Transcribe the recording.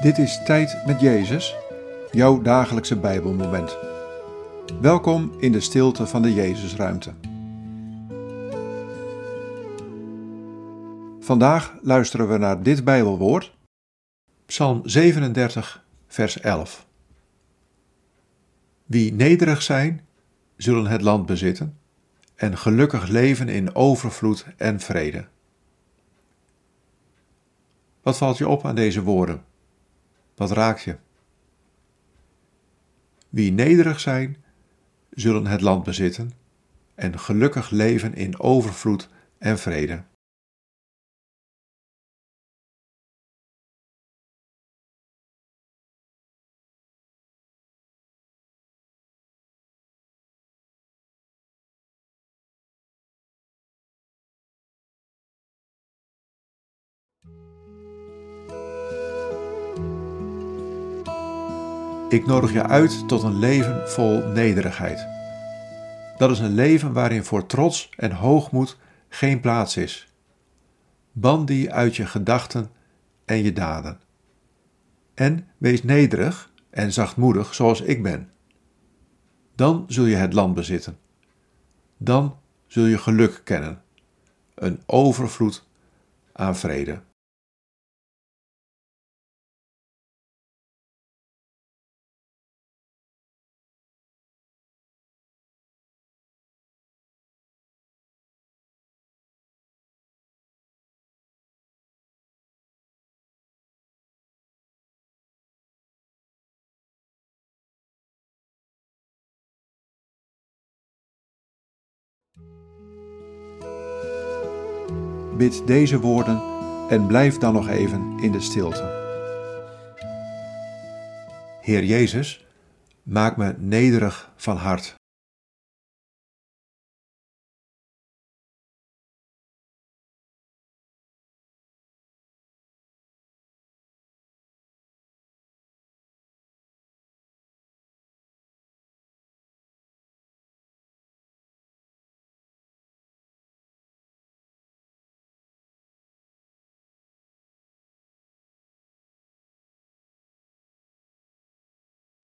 Dit is Tijd met Jezus, jouw dagelijkse Bijbelmoment. Welkom in de stilte van de Jezusruimte. Vandaag luisteren we naar dit Bijbelwoord, Psalm 37, vers 11. Wie nederig zijn, zullen het land bezitten en gelukkig leven in overvloed en vrede. Wat valt je op aan deze woorden? Wat raakt je? Wie nederig zijn, zullen het land bezitten en gelukkig leven in overvloed en vrede. Ik nodig je uit tot een leven vol nederigheid. Dat is een leven waarin voor trots en hoogmoed geen plaats is. Ban die uit je gedachten en je daden. En wees nederig en zachtmoedig zoals ik ben. Dan zul je het land bezitten. Dan zul je geluk kennen. Een overvloed aan vrede. Bid deze woorden en blijf dan nog even in de stilte. Heer Jezus, maak me nederig van hart.